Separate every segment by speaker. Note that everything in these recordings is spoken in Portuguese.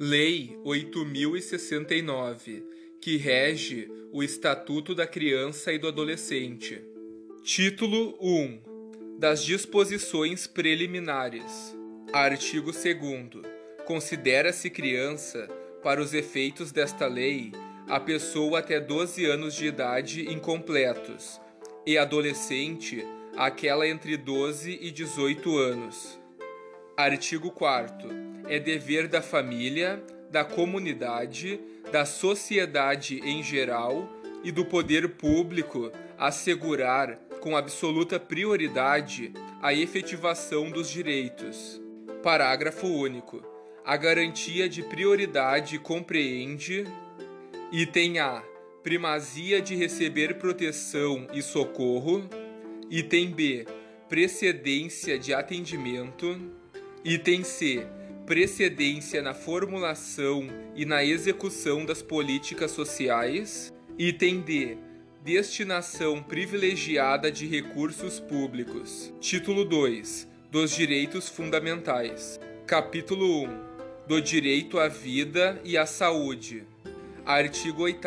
Speaker 1: Lei 8069, que rege o Estatuto da Criança e do Adolescente. Título 1. Das disposições preliminares. Artigo 2 Considera-se criança, para os efeitos desta lei, a pessoa até 12 anos de idade incompletos, e adolescente, aquela entre 12 e 18 anos. Artigo 4 é dever da família, da comunidade, da sociedade em geral e do poder público assegurar com absoluta prioridade a efetivação dos direitos. Parágrafo único. A garantia de prioridade compreende item A. Primazia de receber proteção e socorro. Item B. Precedência de atendimento. Item C precedência na formulação e na execução das políticas sociais. Item D. Destinação privilegiada de recursos públicos. Título 2. Dos direitos fundamentais. Capítulo 1. Do direito à vida e à saúde. Artigo 8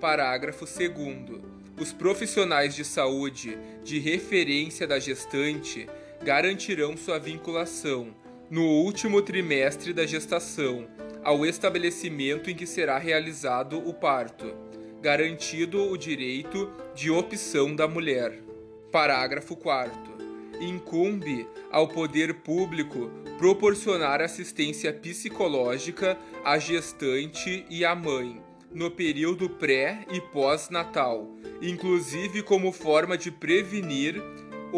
Speaker 1: Parágrafo 2 Os profissionais de saúde de referência da gestante garantirão sua vinculação no último trimestre da gestação, ao estabelecimento em que será realizado o parto, garantido o direito de opção da mulher. Parágrafo 4. Incumbe ao poder público proporcionar assistência psicológica à gestante e à mãe no período pré e pós-natal, inclusive como forma de prevenir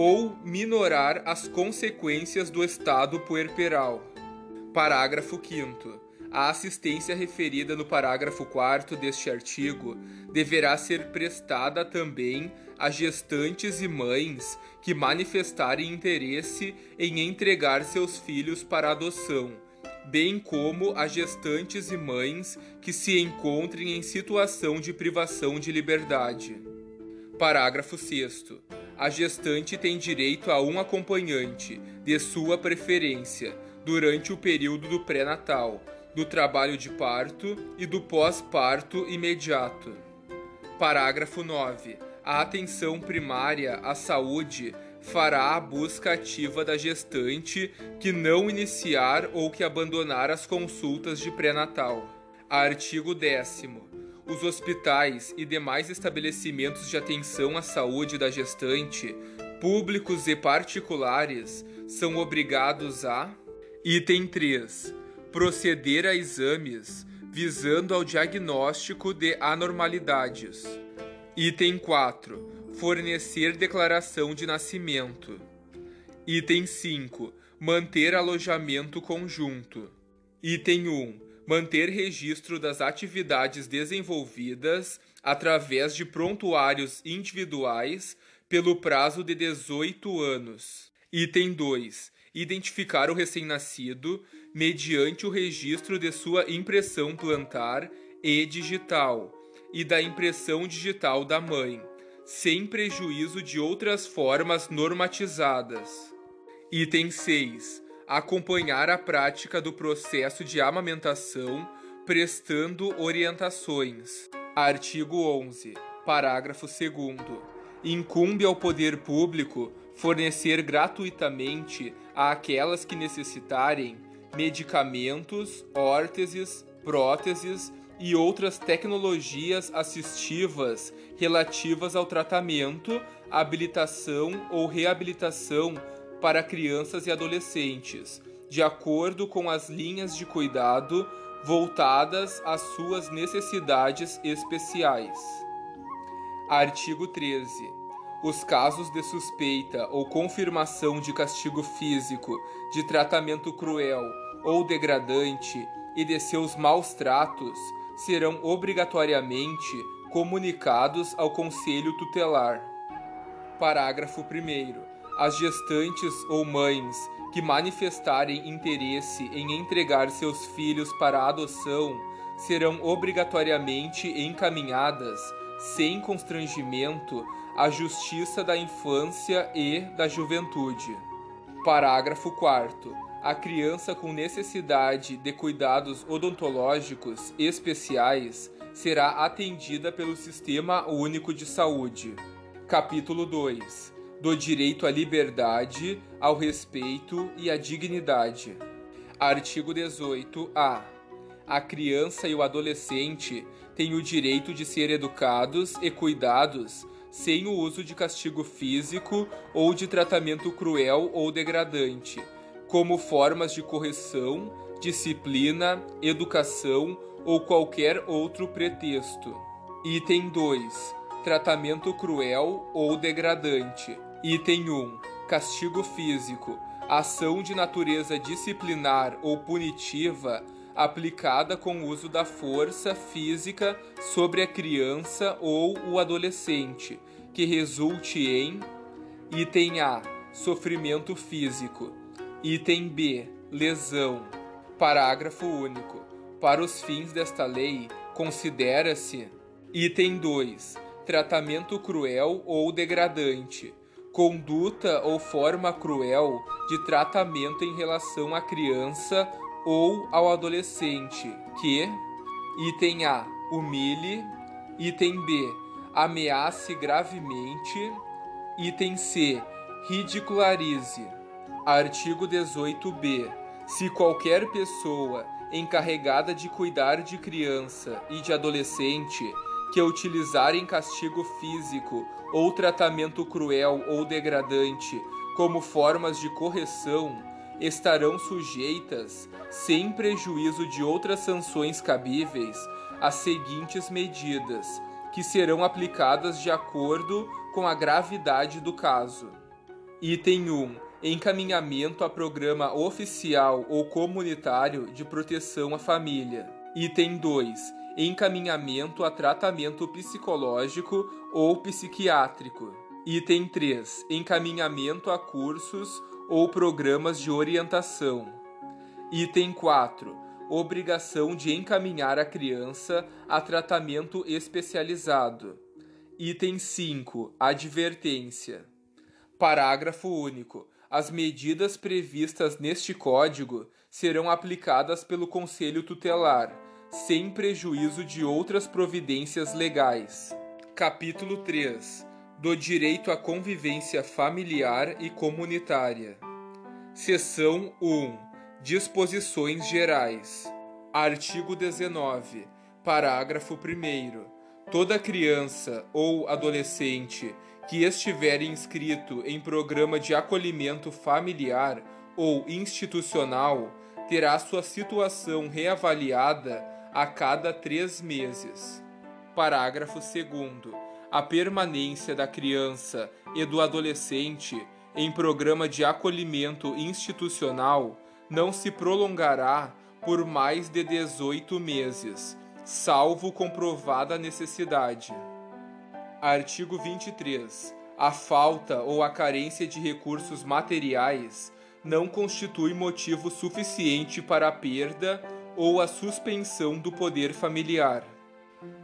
Speaker 1: ou minorar as consequências do estado puerperal. Parágrafo 5 a assistência referida no parágrafo 4 deste artigo deverá ser prestada também a gestantes e mães que manifestarem interesse em entregar seus filhos para adoção, bem como a gestantes e mães que se encontrem em situação de privação de liberdade. Parágrafo 6 a gestante tem direito a um acompanhante, de sua preferência, durante o período do pré-natal, do trabalho de parto e do pós-parto imediato. Parágrafo 9. A atenção primária à saúde fará a busca ativa da gestante que não iniciar ou que abandonar as consultas de pré-natal. Artigo 10 os hospitais e demais estabelecimentos de atenção à saúde da gestante, públicos e particulares, são obrigados a: item 3. Proceder a exames visando ao diagnóstico de anormalidades. Item 4. Fornecer declaração de nascimento. Item 5. Manter alojamento conjunto. Item 1 manter registro das atividades desenvolvidas através de prontuários individuais pelo prazo de 18 anos. Item 2. Identificar o recém-nascido mediante o registro de sua impressão plantar e digital e da impressão digital da mãe, sem prejuízo de outras formas normatizadas. Item 6 acompanhar a prática do processo de amamentação, prestando orientações. Artigo 11. Parágrafo 2. Incumbe ao poder público fornecer gratuitamente àquelas que necessitarem medicamentos, órteses, próteses e outras tecnologias assistivas relativas ao tratamento, habilitação ou reabilitação para crianças e adolescentes, de acordo com as linhas de cuidado voltadas às suas necessidades especiais. Artigo 13. Os casos de suspeita ou confirmação de castigo físico, de tratamento cruel ou degradante e de seus maus tratos serão obrigatoriamente comunicados ao Conselho Tutelar. Parágrafo 1 as gestantes ou mães que manifestarem interesse em entregar seus filhos para adoção serão obrigatoriamente encaminhadas, sem constrangimento, à Justiça da Infância e da Juventude. Parágrafo 4. a criança com necessidade de cuidados odontológicos especiais será atendida pelo Sistema Único de Saúde. Capítulo 2 Do direito à liberdade, ao respeito e à dignidade. Artigo 18-A. A criança e o adolescente têm o direito de ser educados e cuidados sem o uso de castigo físico ou de tratamento cruel ou degradante, como formas de correção, disciplina, educação ou qualquer outro pretexto. Item 2. Tratamento cruel ou degradante. Item 1. Castigo físico. Ação de natureza disciplinar ou punitiva aplicada com o uso da força física sobre a criança ou o adolescente, que resulte em item A, sofrimento físico, item B, lesão. Parágrafo único. Para os fins desta lei, considera-se item 2, tratamento cruel ou degradante, conduta ou forma cruel de tratamento em relação à criança ou ao adolescente que, item A, humilhe, item B, ameace gravemente, item C, ridicularize. Artigo 18b. Se qualquer pessoa encarregada de cuidar de criança e de adolescente que utilizarem castigo físico ou tratamento cruel ou degradante como formas de correção estarão sujeitas, sem prejuízo de outras sanções cabíveis, às seguintes medidas, que serão aplicadas de acordo com a gravidade do caso. Item 1. Encaminhamento a programa oficial ou comunitário de proteção à família. Item 2. Encaminhamento a tratamento psicológico ou psiquiátrico. Item 3. Encaminhamento a cursos ou programas de orientação. Item 4. Obrigação de encaminhar a criança a tratamento especializado. Item 5. Advertência. Parágrafo único. As medidas previstas neste Código serão aplicadas pelo Conselho Tutelar, sem prejuízo de outras providências legais. Capítulo 3 do direito à convivência familiar e comunitária. Seção 1. Disposições gerais. Artigo 19. Parágrafo 1. Toda criança ou adolescente que estiver inscrito em programa de acolhimento familiar ou institucional terá sua situação reavaliada a cada três meses. Parágrafo 2 a permanência da criança e do adolescente em programa de acolhimento institucional não se prolongará por mais de 18 meses, salvo comprovada necessidade. Artigo 23. A falta ou a carência de recursos materiais não constitui motivo suficiente para a perda ou a suspensão do poder familiar.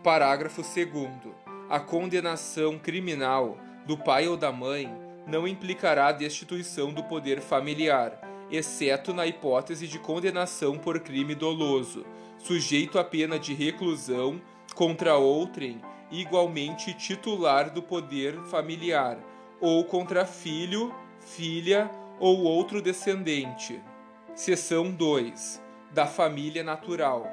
Speaker 1: Parágrafo 2 a condenação criminal do pai ou da mãe não implicará a destituição do poder familiar, exceto na hipótese de condenação por crime doloso, sujeito a pena de reclusão contra outrem igualmente titular do poder familiar, ou contra filho, filha ou outro descendente. Seção 2. Da família natural.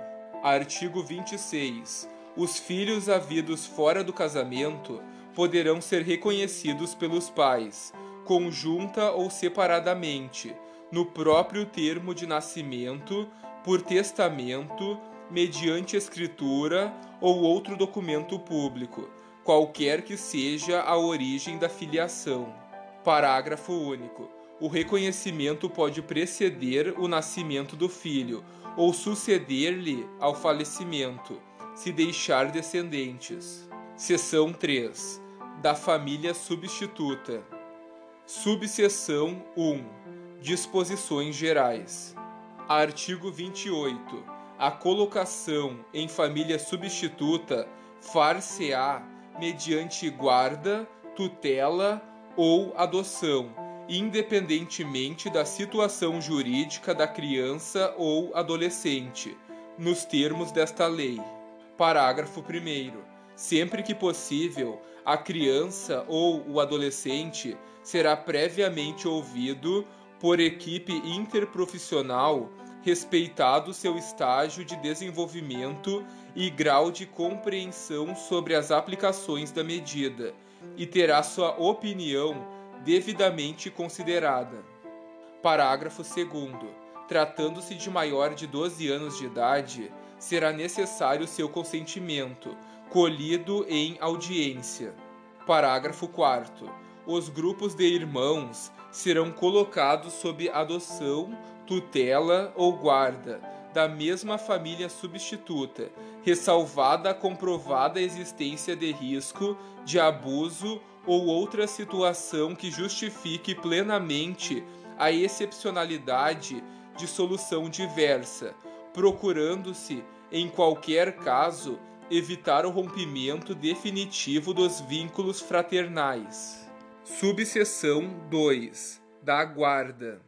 Speaker 1: Artigo 26 os filhos havidos fora do casamento poderão ser reconhecidos pelos pais, conjunta ou separadamente, no próprio termo de nascimento, por testamento, mediante escritura ou outro documento público, qualquer que seja a origem da filiação. Parágrafo único. O reconhecimento pode preceder o nascimento do filho ou suceder-lhe ao falecimento se deixar descendentes. Seção 3. Da família substituta. Subseção 1. Disposições gerais. Artigo 28. A colocação em família substituta far-se-á mediante guarda, tutela ou adoção independentemente da situação jurídica da criança ou adolescente, nos termos desta lei. Parágrafo 1. Sempre que possível, a criança ou o adolescente será previamente ouvido por equipe interprofissional, respeitado seu estágio de desenvolvimento e grau de compreensão sobre as aplicações da medida, e terá sua opinião devidamente considerada. Parágrafo 2. Tratando-se de maior de 12 anos de idade, será necessário seu consentimento, colhido em audiência. Parágrafo 4. Os grupos de irmãos serão colocados sob adoção, tutela ou guarda da mesma família substituta, ressalvada a comprovada existência de risco de abuso ou outra situação que justifique plenamente a excepcionalidade de solução diversa, procurando-se, em qualquer caso, evitar o rompimento definitivo dos vínculos fraternais. Subseção 2 da Guarda.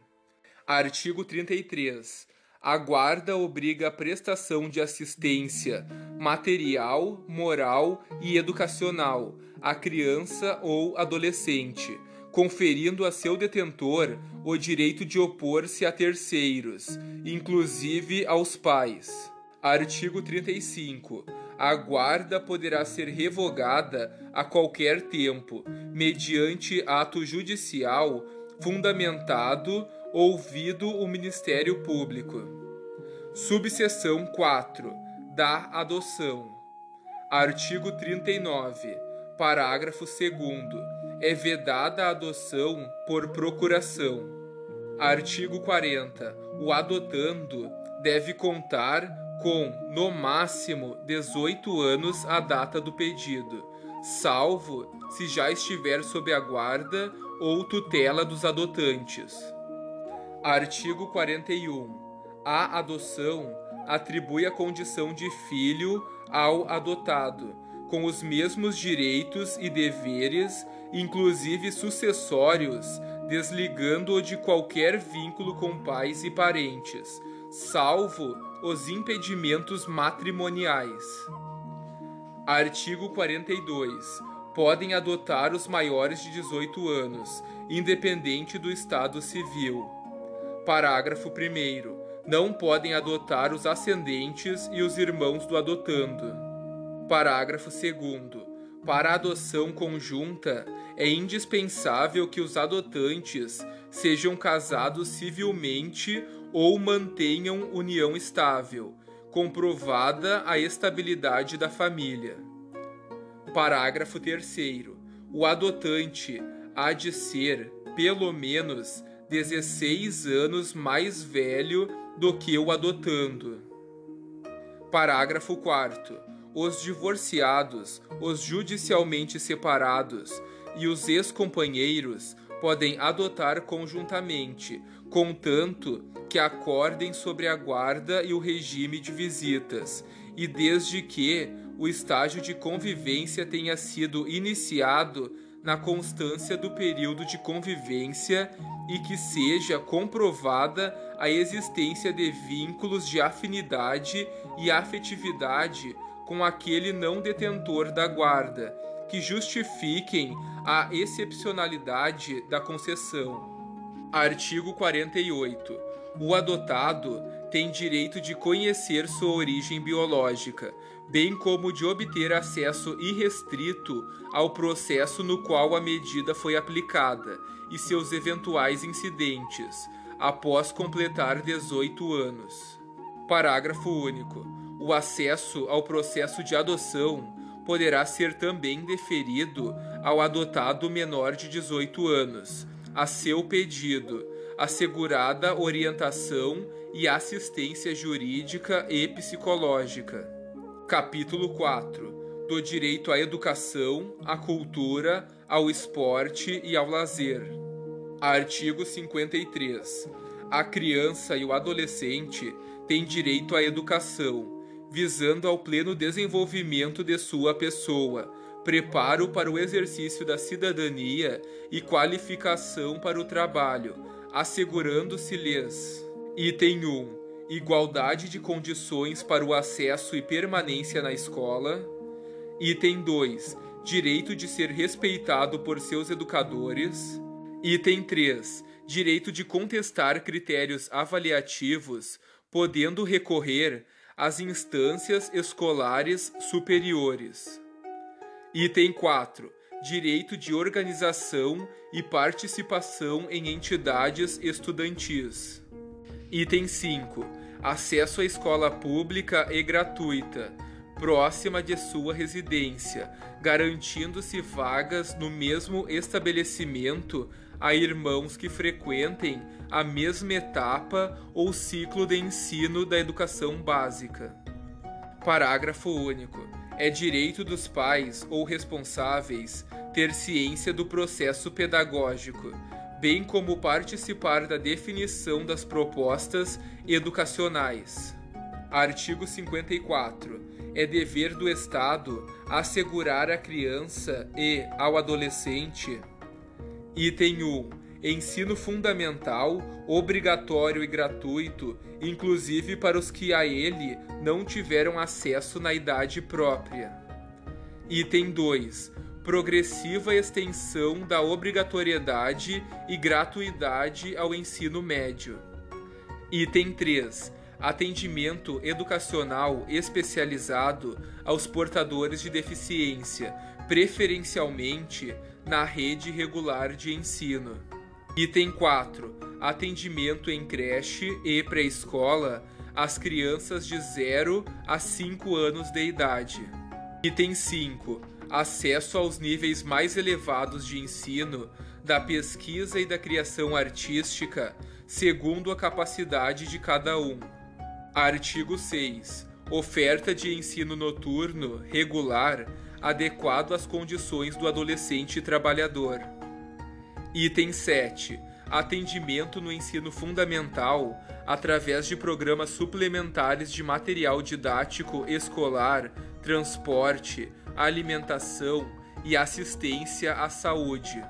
Speaker 1: Artigo 33. A guarda obriga a prestação de assistência material, moral e educacional à criança ou adolescente, conferindo a seu detentor o direito de opor-se a terceiros, inclusive aos pais. Artigo 35. A guarda poderá ser revogada a qualquer tempo, mediante ato judicial fundamentado ouvido o Ministério Público. Subseção 4. Da adoção. Artigo 39. Parágrafo 2. É vedada a adoção por procuração. Artigo 40. O adotando deve contar com, no máximo, 18 anos a data do pedido, salvo se já estiver sob a guarda ou tutela dos adotantes. Artigo 41. A adoção atribui a condição de filho ao adotado, com os mesmos direitos e deveres, inclusive sucessórios, desligando-o de qualquer vínculo com pais e parentes, salvo os impedimentos matrimoniais. Artigo 42. Podem adotar os maiores de 18 anos, independente do estado civil. Parágrafo 1. Não podem adotar os ascendentes e os irmãos do adotando. Parágrafo 2. Para a adoção conjunta, é indispensável que os adotantes sejam casados civilmente ou mantenham união estável, comprovada a estabilidade da família. Parágrafo 3. O adotante há de ser, pelo menos, 16 anos mais velho do que o adotando. Parágrafo 4. Os divorciados, os judicialmente separados e os ex-companheiros podem adotar conjuntamente, contanto que acordem sobre a guarda e o regime de visitas, e desde que o estágio de convivência tenha sido iniciado na constância do período de convivência e que seja comprovada a existência de vínculos de afinidade e afetividade com aquele não detentor da guarda, que justifiquem a excepcionalidade da concessão. Artigo 48. O adotado tem direito de conhecer sua origem biológica, bem como de obter acesso irrestrito ao processo no qual a medida foi aplicada e seus eventuais incidentes, após completar 18 anos. Parágrafo único. O acesso ao processo de adoção poderá ser também deferido ao adotado menor de 18 anos, a seu pedido, assegurada orientação e assistência jurídica e psicológica. Capítulo 4 Do direito à educação, à cultura, ao esporte e ao lazer. Artigo 53. A criança e o adolescente têm direito à educação, visando ao pleno desenvolvimento de sua pessoa, preparo para o exercício da cidadania e qualificação para o trabalho, assegurando-se-lhes. Item 1. Igualdade de condições para o acesso e permanência na escola. Item 2. Direito de ser respeitado por seus educadores. Item 3. Direito de contestar critérios avaliativos, podendo recorrer às instâncias escolares superiores. Item 4. Direito de organização e participação em entidades estudantis. Item 5. Acesso à escola pública e gratuita, próxima de sua residência, garantindo-se vagas no mesmo estabelecimento a irmãos que frequentem a mesma etapa ou ciclo de ensino da educação básica. Parágrafo único é direito dos pais ou responsáveis ter ciência do processo pedagógico, bem como participar da definição das propostas educacionais. Artigo 54. É dever do Estado assegurar à criança e ao adolescente. Item 1 ensino fundamental, obrigatório e gratuito, inclusive para os que a ele não tiveram acesso na idade própria. Item 2. Progressiva extensão da obrigatoriedade e gratuidade ao ensino médio. Item 3. Atendimento educacional especializado aos portadores de deficiência, preferencialmente na rede regular de ensino. Item 4. Atendimento em creche e pré-escola às crianças de 0 a 5 anos de idade. Item 5. Acesso aos níveis mais elevados de ensino, da pesquisa e da criação artística, segundo a capacidade de cada um. Artigo 6. Oferta de ensino noturno, regular, adequado às condições do adolescente trabalhador. Item 7. Atendimento no ensino fundamental através de programas suplementares de material didático escolar, transporte, alimentação e assistência à saúde.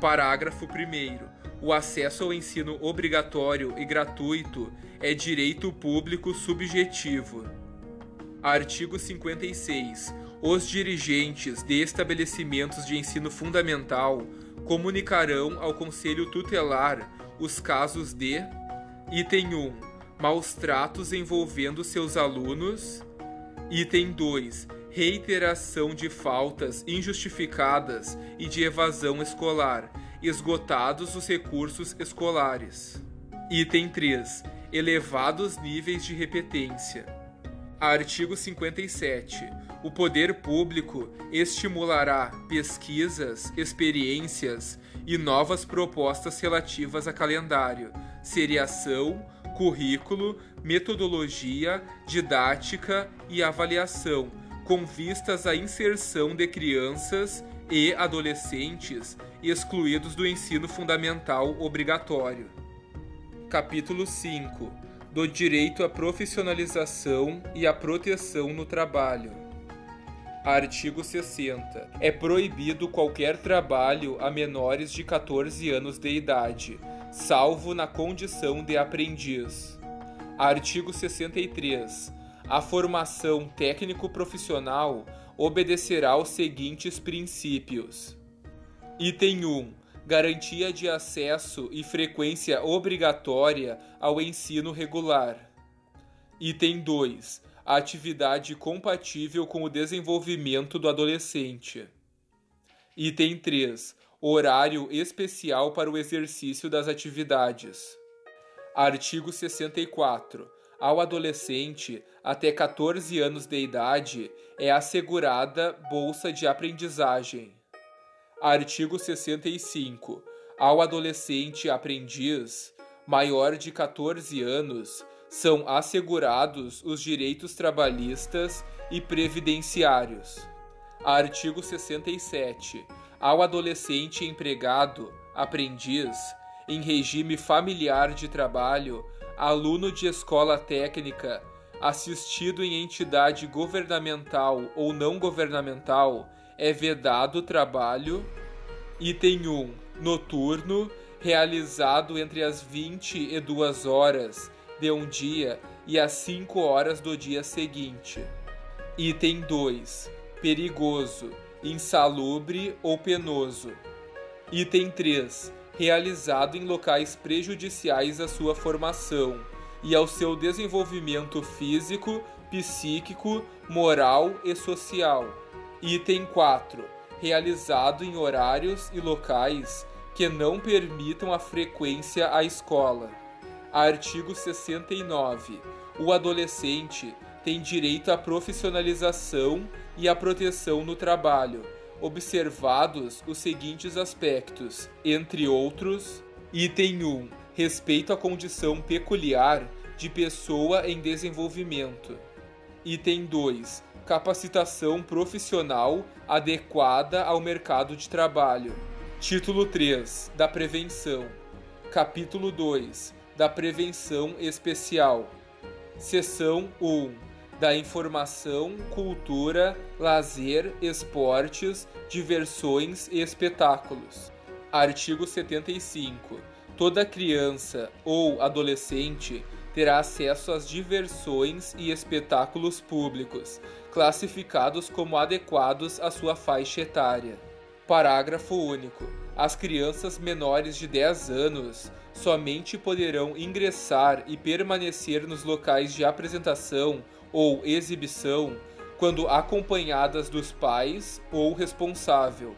Speaker 1: Parágrafo 1. O acesso ao ensino obrigatório e gratuito é direito público subjetivo. Artigo 56. Os dirigentes de estabelecimentos de ensino fundamental comunicarão ao Conselho Tutelar os casos de item 1, maus tratos envolvendo seus alunos, item 2, reiteração de faltas injustificadas e de evasão escolar, esgotados os recursos escolares. Item 3, elevados níveis de repetência. Artigo 57 o poder público estimulará pesquisas, experiências e novas propostas relativas a calendário, seriação, currículo, metodologia, didática e avaliação, com vistas à inserção de crianças e adolescentes excluídos do ensino fundamental obrigatório. Capítulo 5 do direito à profissionalização e à proteção no trabalho. Artigo 60. É proibido qualquer trabalho a menores de 14 anos de idade, salvo na condição de aprendiz. Artigo 63. A formação técnico-profissional obedecerá aos seguintes princípios: Item 1. Garantia de acesso e frequência obrigatória ao ensino regular. Item 2 a atividade compatível com o desenvolvimento do adolescente. Item 3. Horário especial para o exercício das atividades. Artigo 64. Ao adolescente até 14 anos de idade é assegurada bolsa de aprendizagem. Artigo 65. Ao adolescente aprendiz maior de 14 anos são assegurados os direitos trabalhistas e previdenciários. Artigo 67. Ao adolescente empregado, aprendiz, em regime familiar de trabalho, aluno de escola técnica, assistido em entidade governamental ou não governamental, é vedado o trabalho. Item 1. Noturno, realizado entre as 20 e 2 horas de um dia e as 5 horas do dia seguinte. Item 2. Perigoso, insalubre ou penoso. Item 3. Realizado em locais prejudiciais à sua formação e ao seu desenvolvimento físico, psíquico, moral e social. Item 4. Realizado em horários e locais que não permitam a frequência à escola. Artigo 69. O adolescente tem direito à profissionalização e à proteção no trabalho, observados os seguintes aspectos, entre outros: item 1. Respeito à condição peculiar de pessoa em desenvolvimento. Item 2. Capacitação profissional adequada ao mercado de trabalho. Título 3 da Prevenção. Capítulo 2 da Prevenção Especial. Seção 1 da Informação, Cultura, Lazer, Esportes, Diversões e Espetáculos. Artigo 75. Toda criança ou adolescente terá acesso às diversões e espetáculos públicos, classificados como adequados à sua faixa etária. Parágrafo único. As crianças menores de 10 anos somente poderão ingressar e permanecer nos locais de apresentação ou exibição quando acompanhadas dos pais ou responsável.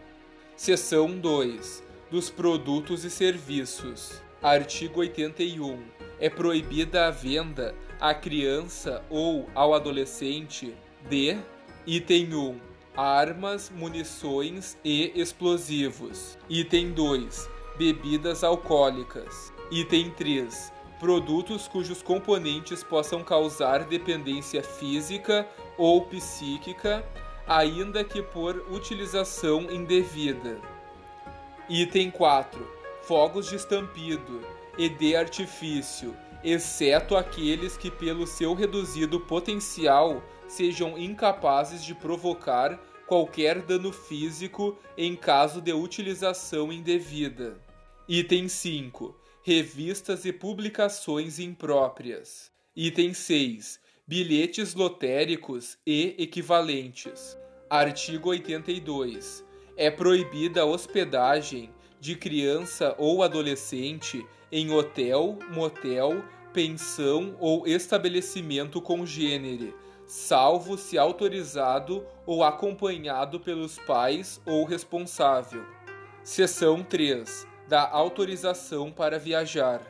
Speaker 1: Seção 2. Dos produtos e serviços. Artigo 81. É proibida a venda à criança ou ao adolescente de item 1 armas, munições e explosivos. Item 2. Bebidas alcoólicas. Item 3. Produtos cujos componentes possam causar dependência física ou psíquica, ainda que por utilização indevida. Item 4. Fogos de estampido e de artifício, exceto aqueles que, pelo seu reduzido potencial, sejam incapazes de provocar qualquer dano físico em caso de utilização indevida. Item 5. Revistas e publicações impróprias. Item 6. Bilhetes lotéricos e equivalentes. Artigo 82. É proibida a hospedagem de criança ou adolescente em hotel, motel, pensão ou estabelecimento congênere, salvo se autorizado ou acompanhado pelos pais ou responsável. Seção 3. Da autorização para viajar.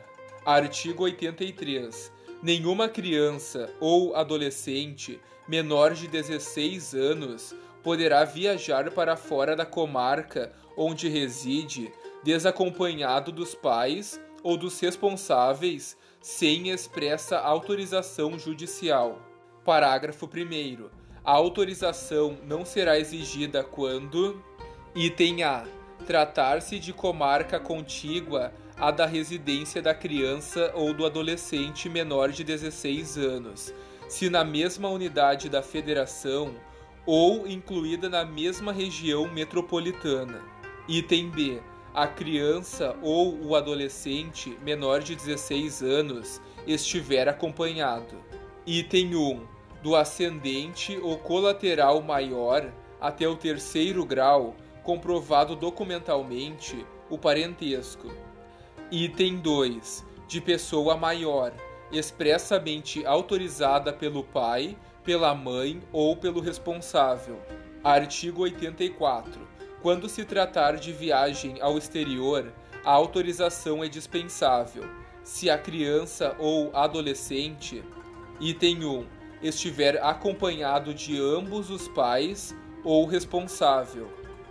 Speaker 1: Artigo 83. Nenhuma criança ou adolescente menor de 16 anos poderá viajar para fora da comarca onde reside desacompanhado dos pais ou dos responsáveis sem expressa autorização judicial. Parágrafo 1. A autorização não será exigida quando: item A. Tratar-se de comarca contígua à da residência da criança ou do adolescente menor de 16 anos, se na mesma unidade da federação ou incluída na mesma região metropolitana. Item B. A criança ou o adolescente menor de 16 anos estiver acompanhado. Item 1 do ascendente ou colateral maior até o terceiro grau, comprovado documentalmente o parentesco. Item 2. De pessoa maior, expressamente autorizada pelo pai, pela mãe ou pelo responsável. Artigo 84. Quando se tratar de viagem ao exterior, a autorização é dispensável. Se a criança ou adolescente, item 1, estiver acompanhado de ambos os pais ou responsável.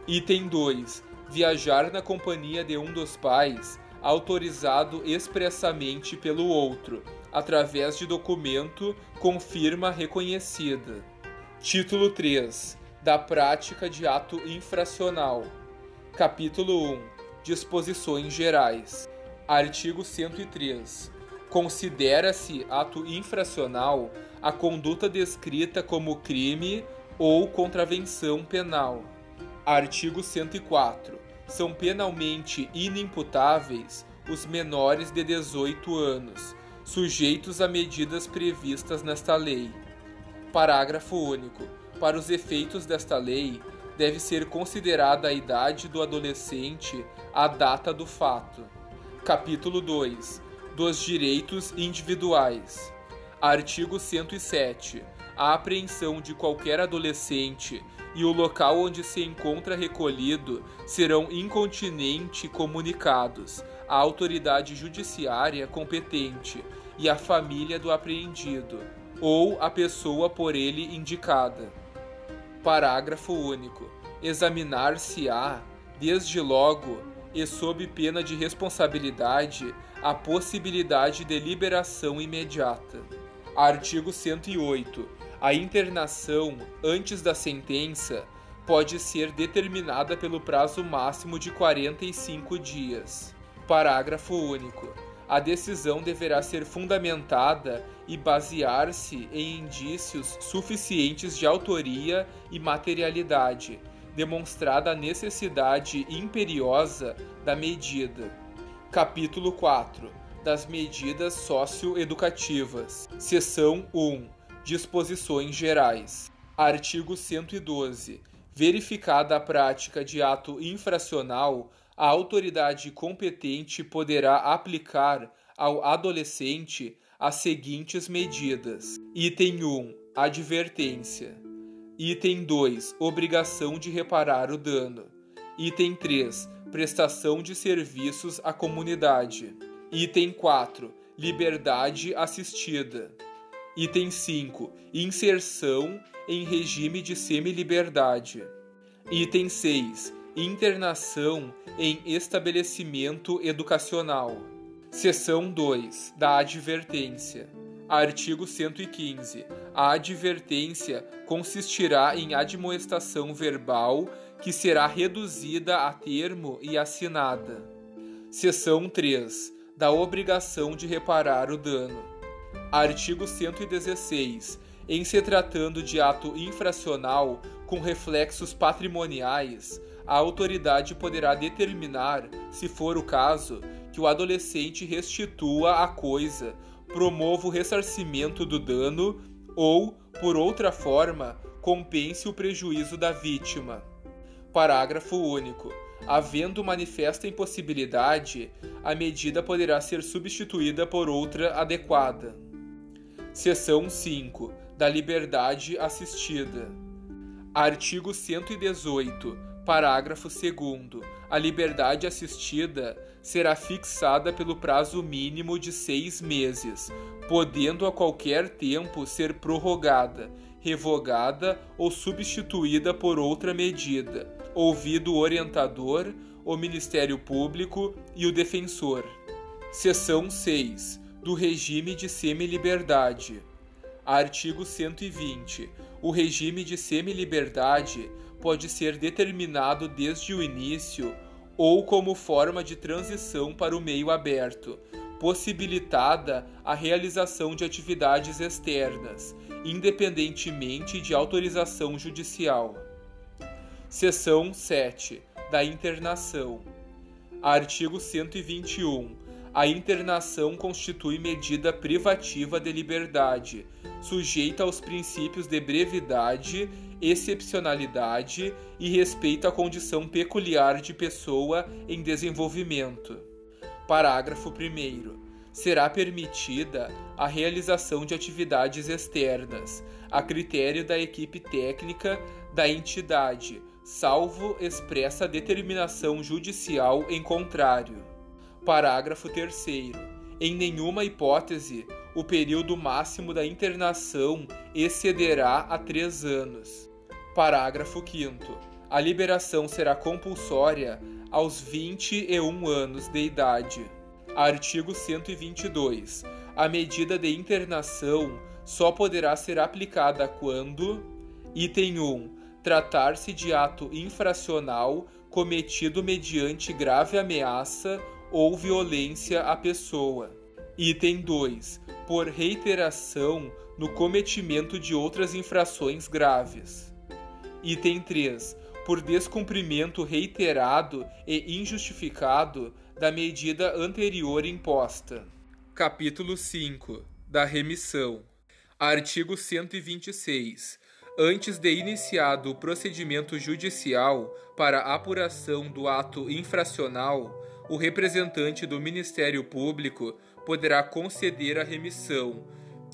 Speaker 1: Item 2. Viajar na companhia de um dos pais, autorizado expressamente pelo outro, através de documento com firma reconhecida. Título 3. Da prática de ato infracional. Capítulo 1. Disposições gerais. Artigo 103. Considera-se ato infracional a conduta descrita como crime ou contravenção penal. Artigo 104. São penalmente inimputáveis os menores de 18 anos, sujeitos a medidas previstas nesta lei. Parágrafo único. Para os efeitos desta lei, deve ser considerada a idade do adolescente à data do fato. Capítulo 2. Dos direitos individuais. Artigo 107. A apreensão de qualquer adolescente e o local onde se encontra recolhido serão incontinente comunicados à autoridade judiciária competente e à família do apreendido ou à pessoa por ele indicada. Parágrafo único. Examinar-se-á, desde logo, e sob pena de responsabilidade, a possibilidade de liberação imediata. Artigo 108 a internação antes da sentença pode ser determinada pelo prazo máximo de 45 dias. Parágrafo único. A decisão deverá ser fundamentada e basear-se em indícios suficientes de autoria e materialidade, demonstrada a necessidade imperiosa da medida. Capítulo 4 das medidas socioeducativas. Seção 1 Disposições Gerais. Artigo 112. Verificada a prática de ato infracional, a autoridade competente poderá aplicar ao adolescente as seguintes medidas: Item 1. Advertência. Item 2. Obrigação de reparar o dano. Item 3. Prestação de serviços à comunidade. Item 4. Liberdade assistida. Item 5. Inserção em regime de semi-liberdade. Item 6. Internação em estabelecimento educacional. Seção 2. Da advertência. Artigo 115. A advertência consistirá em admoestação verbal que será reduzida a termo e assinada. Seção 3. Da obrigação de reparar o dano. Artigo 116. Em se tratando de ato infracional com reflexos patrimoniais, a autoridade poderá determinar, se for o caso, que o adolescente restitua a coisa, promova o ressarcimento do dano ou, por outra forma, compense o prejuízo da vítima. Parágrafo único. Havendo manifesta impossibilidade, a medida poderá ser substituída por outra adequada. Seção 5 da Liberdade Assistida. Artigo 118. Parágrafo 2. A liberdade assistida será fixada pelo prazo mínimo de seis meses, podendo a qualquer tempo ser prorrogada, revogada ou substituída por outra medida, ouvido o orientador, o Ministério Público e o defensor. Seção 6 do regime de semi-liberdade. Artigo 120. O regime de semi-liberdade pode ser determinado desde o início ou como forma de transição para o meio aberto, possibilitada a realização de atividades externas, independentemente de autorização judicial. Seção 7 da internação. Artigo 121. A internação constitui medida privativa de liberdade, sujeita aos princípios de brevidade, excepcionalidade e respeito à condição peculiar de pessoa em desenvolvimento. Parágrafo 1 será permitida a realização de atividades externas, a critério da equipe técnica da entidade, salvo expressa determinação judicial em contrário. Parágrafo 3. Em nenhuma hipótese o período máximo da internação excederá a três anos. Parágrafo 5. A liberação será compulsória aos 21 anos de idade. Artigo 122. A medida de internação só poderá ser aplicada quando: item 1. Tratar-se de ato infracional cometido mediante grave ameaça ou violência à pessoa. Item 2. Por reiteração no cometimento de outras infrações graves. Item 3 por descumprimento reiterado e injustificado da medida anterior imposta. Capítulo 5 da remissão. Artigo 126. Antes de iniciado o procedimento judicial para apuração do ato infracional, o representante do Ministério Público poderá conceder a remissão,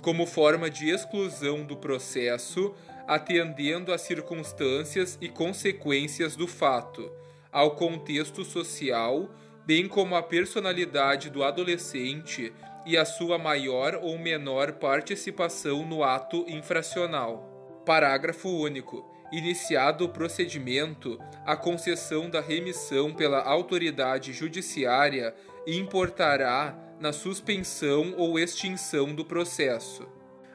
Speaker 1: como forma de exclusão do processo, atendendo às circunstâncias e consequências do fato, ao contexto social, bem como à personalidade do adolescente e a sua maior ou menor participação no ato infracional. Parágrafo único. Iniciado o procedimento, a concessão da remissão pela autoridade judiciária importará na suspensão ou extinção do processo.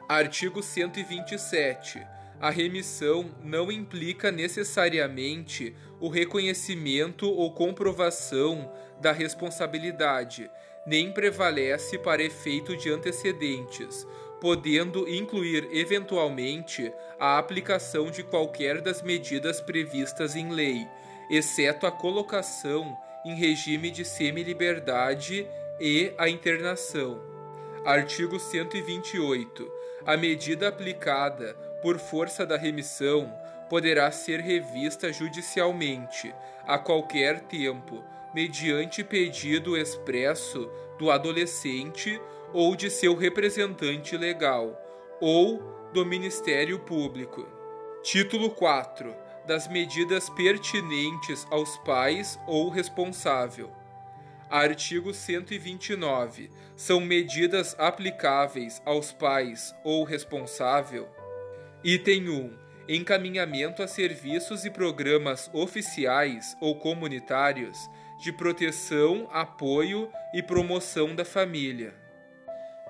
Speaker 1: Artigo 127. A remissão não implica necessariamente o reconhecimento ou comprovação da responsabilidade, nem prevalece para efeito de antecedentes, podendo incluir eventualmente a aplicação de qualquer das medidas previstas em lei, exceto a colocação em regime de semi-liberdade e a internação. Artigo 128. A medida aplicada por força da remissão poderá ser revista judicialmente a qualquer tempo mediante pedido expresso do adolescente ou de seu representante legal, ou do Ministério Público. Título 4. Das medidas pertinentes aos pais ou responsável. Artigo 129. São medidas aplicáveis aos pais ou responsável. Item 1 encaminhamento a serviços e programas oficiais ou comunitários de proteção, apoio e promoção da família.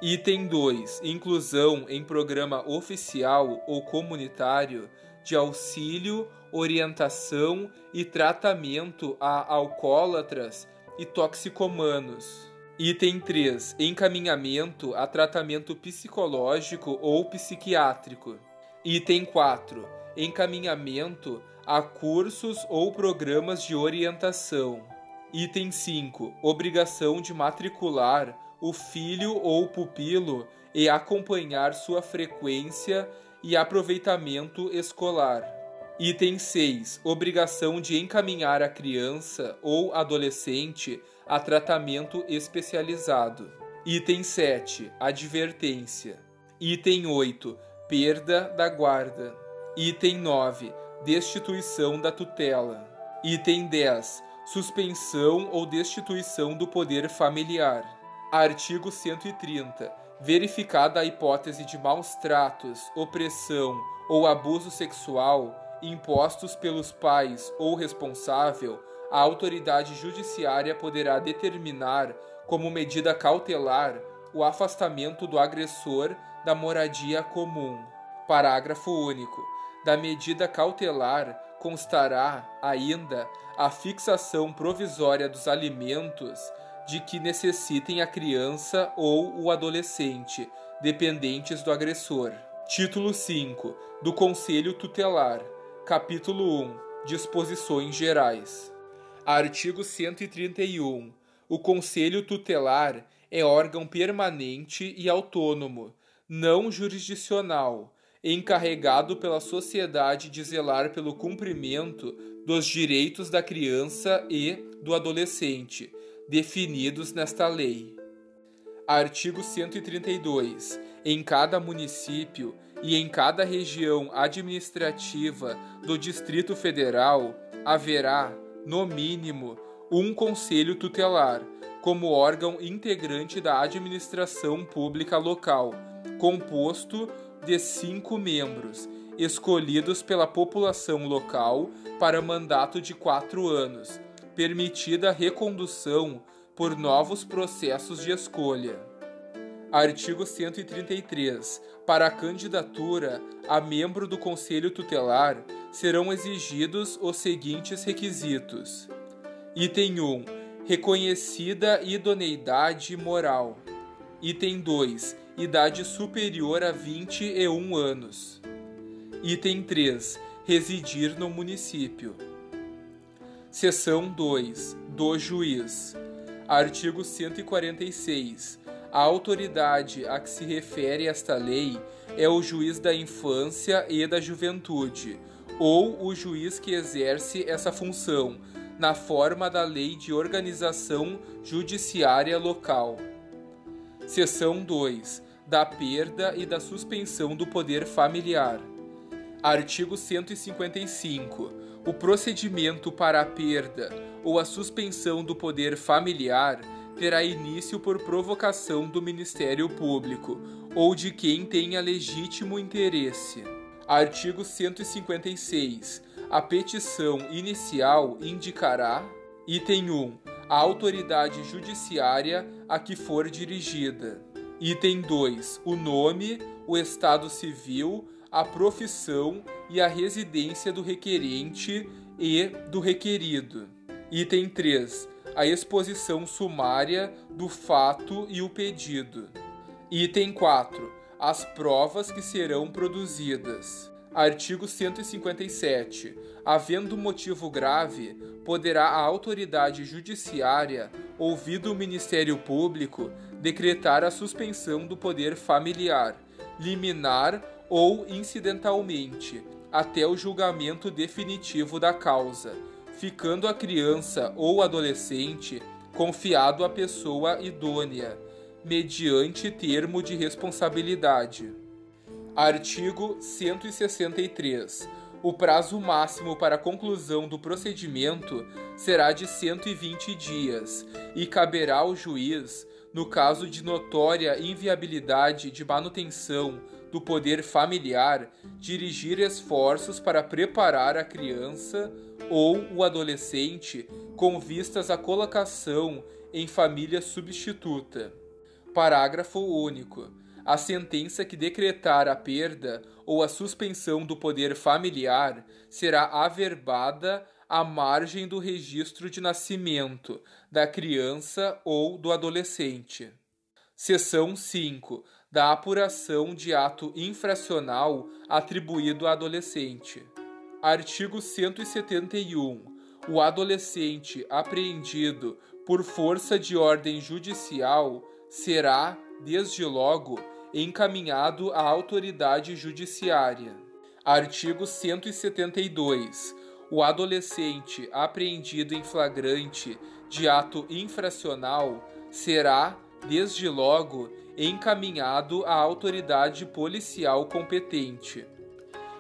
Speaker 1: Item 2. Inclusão em programa oficial ou comunitário de auxílio, orientação e tratamento a alcoólatras e toxicomanos. Item 3. Encaminhamento a tratamento psicológico ou psiquiátrico. Item 4. Encaminhamento a cursos ou programas de orientação. Item 5. Obrigação de matricular o filho ou pupilo e acompanhar sua frequência e aproveitamento escolar. Item 6. Obrigação de encaminhar a criança ou adolescente a tratamento especializado. Item 7. Advertência. Item 8. Perda da guarda. Item 9. Destituição da tutela. Item 10 suspensão ou destituição do poder familiar. Artigo 130. Verificada a hipótese de maus tratos, opressão ou abuso sexual impostos pelos pais ou responsável, a autoridade judiciária poderá determinar, como medida cautelar, o afastamento do agressor da moradia comum. Parágrafo único. Da medida cautelar constará ainda a fixação provisória dos alimentos de que necessitem a criança ou o adolescente, dependentes do agressor. Título 5 do Conselho Tutelar. Capítulo 1 Disposições Gerais. Artigo 131. O Conselho Tutelar é órgão permanente e autônomo, não jurisdicional, encarregado pela sociedade de zelar pelo cumprimento dos direitos da criança e do adolescente, definidos nesta lei. Artigo 132. Em cada município e em cada região administrativa do Distrito Federal haverá, no mínimo, um conselho tutelar, como órgão integrante da administração pública local, composto de cinco membros escolhidos pela população local para mandato de quatro anos, permitida a recondução por novos processos de escolha. Artigo 133. Para a candidatura a membro do Conselho Tutelar serão exigidos os seguintes requisitos: Item 1. Reconhecida idoneidade moral. Item 2. Idade superior a 21 anos. Item 3. Residir no município. Seção 2. Do juiz. Artigo 146. A autoridade a que se refere esta lei é o juiz da infância e da juventude, ou o juiz que exerce essa função, na forma da Lei de Organização Judiciária Local. Seção 2. Da perda e da suspensão do poder familiar. Artigo 155. O procedimento para a perda ou a suspensão do poder familiar terá início por provocação do Ministério Público ou de quem tenha legítimo interesse. Artigo 156. A petição inicial indicará: item 1. A autoridade judiciária a que for dirigida. Item 2. O nome, o estado civil, a profissão e a residência do requerente e do requerido. Item 3 a exposição sumária do fato e o pedido. Item 4. As provas que serão produzidas. Artigo 157. Havendo motivo grave, poderá a autoridade judiciária, ouvido o Ministério Público, decretar a suspensão do poder familiar, liminar ou incidentalmente, até o julgamento definitivo da causa ficando a criança ou adolescente confiado à pessoa idônea, mediante termo de responsabilidade. Artigo 163. O prazo máximo para conclusão do procedimento será de 120 dias e caberá ao juiz, no caso de notória inviabilidade de manutenção do poder familiar, dirigir esforços para preparar a criança ou o adolescente com vistas à colocação em família substituta. Parágrafo único. A sentença que decretar a perda ou a suspensão do poder familiar será averbada à margem do registro de nascimento da criança ou do adolescente. Seção 5. Da apuração de ato infracional atribuído a adolescente. Artigo 171. O adolescente apreendido por força de ordem judicial será, desde logo, encaminhado à autoridade judiciária. Artigo 172. O adolescente apreendido em flagrante de ato infracional será, desde logo, encaminhado à autoridade policial competente.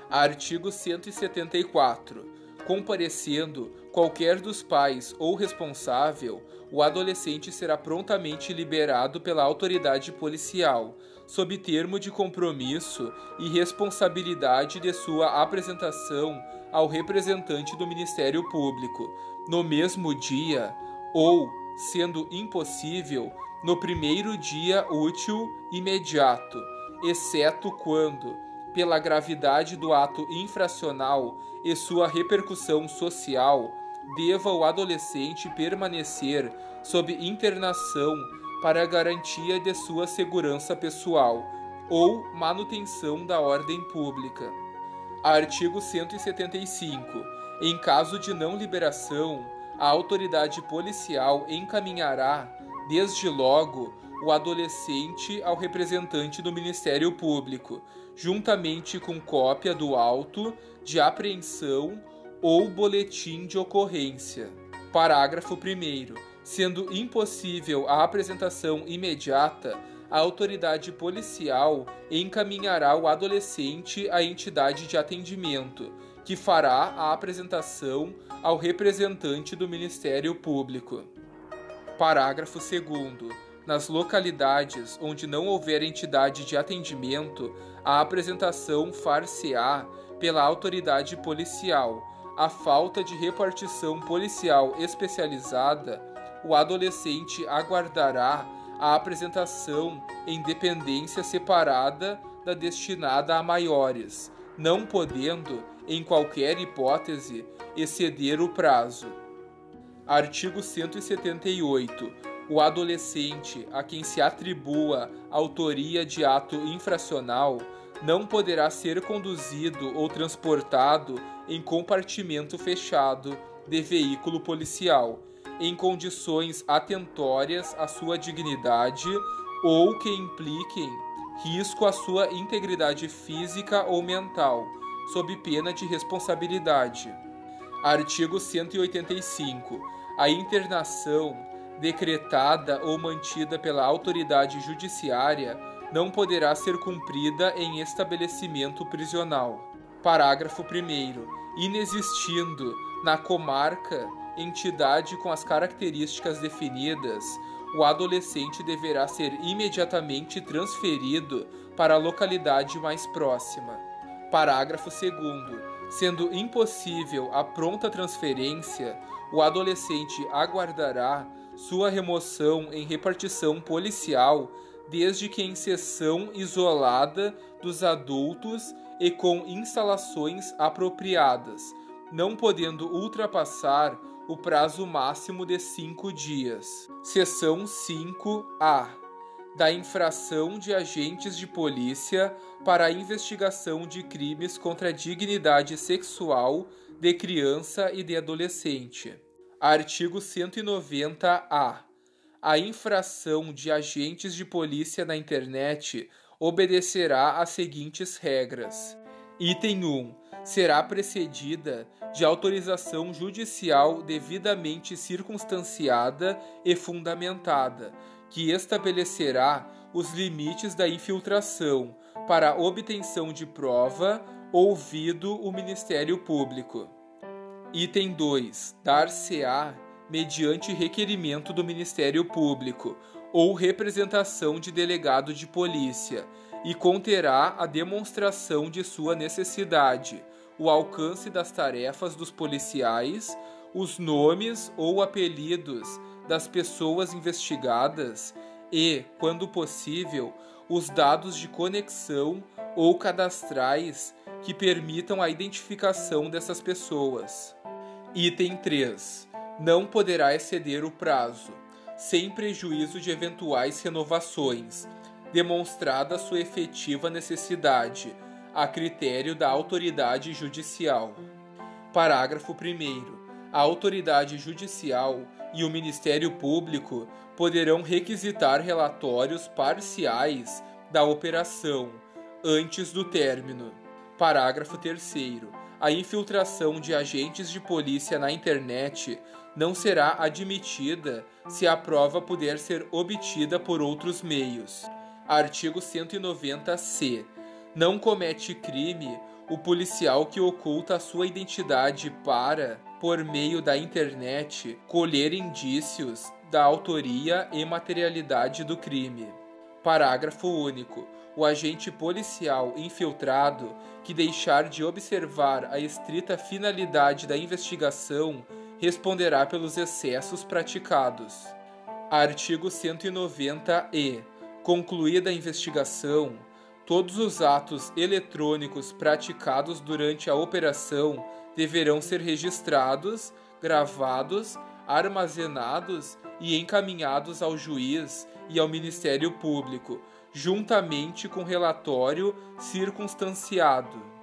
Speaker 1: Artigo 174. Comparecendo qualquer dos pais ou responsável, o adolescente será prontamente liberado pela autoridade policial, sob termo de compromisso e responsabilidade de sua apresentação ao representante do Ministério Público, no mesmo dia ou, sendo impossível, no primeiro dia útil imediato, exceto quando pela gravidade do ato infracional e sua repercussão social, deva o adolescente permanecer sob internação para garantia de sua segurança pessoal ou manutenção da ordem pública. Artigo 175. Em caso de não liberação, a autoridade policial encaminhará, desde logo, o adolescente ao representante do Ministério Público, juntamente com cópia do auto de apreensão ou boletim de ocorrência. Parágrafo 1. Sendo impossível a apresentação imediata, a autoridade policial encaminhará o adolescente à entidade de atendimento, que fará a apresentação ao representante do Ministério Público. Parágrafo 2. Nas localidades onde não houver entidade de atendimento, a apresentação far-se-á pela autoridade policial. A falta de repartição policial especializada, o adolescente aguardará a apresentação em dependência separada da destinada a maiores, não podendo, em qualquer hipótese, exceder o prazo. Artigo 178 o adolescente a quem se atribua autoria de ato infracional não poderá ser conduzido ou transportado em compartimento fechado de veículo policial, em condições atentórias à sua dignidade ou que impliquem risco à sua integridade física ou mental, sob pena de responsabilidade. Artigo 185. A internação decretada ou mantida pela autoridade judiciária não poderá ser cumprida em estabelecimento prisional. Parágrafo 1. Inexistindo na comarca entidade com as características definidas, o adolescente deverá ser imediatamente transferido para a localidade mais próxima. Parágrafo 2. Sendo impossível a pronta transferência, o adolescente aguardará sua remoção em repartição policial, desde que em seção isolada dos adultos e com instalações apropriadas, não podendo ultrapassar o prazo máximo de cinco dias. Seção 5A da infração de agentes de polícia para a investigação de crimes contra a dignidade sexual de criança e de adolescente. Artigo 190-A. A infração de agentes de polícia na internet obedecerá às seguintes regras. Item 1. Será precedida de autorização judicial devidamente circunstanciada e fundamentada, que estabelecerá os limites da infiltração para obtenção de prova, ouvido o Ministério Público. Item 2. Dar-se-á mediante requerimento do Ministério Público ou representação de delegado de polícia e conterá a demonstração de sua necessidade, o alcance das tarefas dos policiais, os nomes ou apelidos das pessoas investigadas e, quando possível, os dados de conexão ou cadastrais que permitam a identificação dessas pessoas. Item 3. Não poderá exceder o prazo, sem prejuízo de eventuais renovações, demonstrada sua efetiva necessidade, a critério da autoridade judicial. Parágrafo 1. A autoridade judicial e o Ministério Público poderão requisitar relatórios parciais da operação antes do término. Parágrafo 3. A infiltração de agentes de polícia na internet não será admitida se a prova puder ser obtida por outros meios. Artigo 190-C. Não comete crime o policial que oculta a sua identidade para, por meio da internet, colher indícios da autoria e materialidade do crime. Parágrafo único o agente policial infiltrado que deixar de observar a estrita finalidade da investigação responderá pelos excessos praticados. Artigo 190-E. Concluída a investigação, todos os atos eletrônicos praticados durante a operação deverão ser registrados, gravados, armazenados e encaminhados ao juiz e ao Ministério Público juntamente com relatório circunstanciado.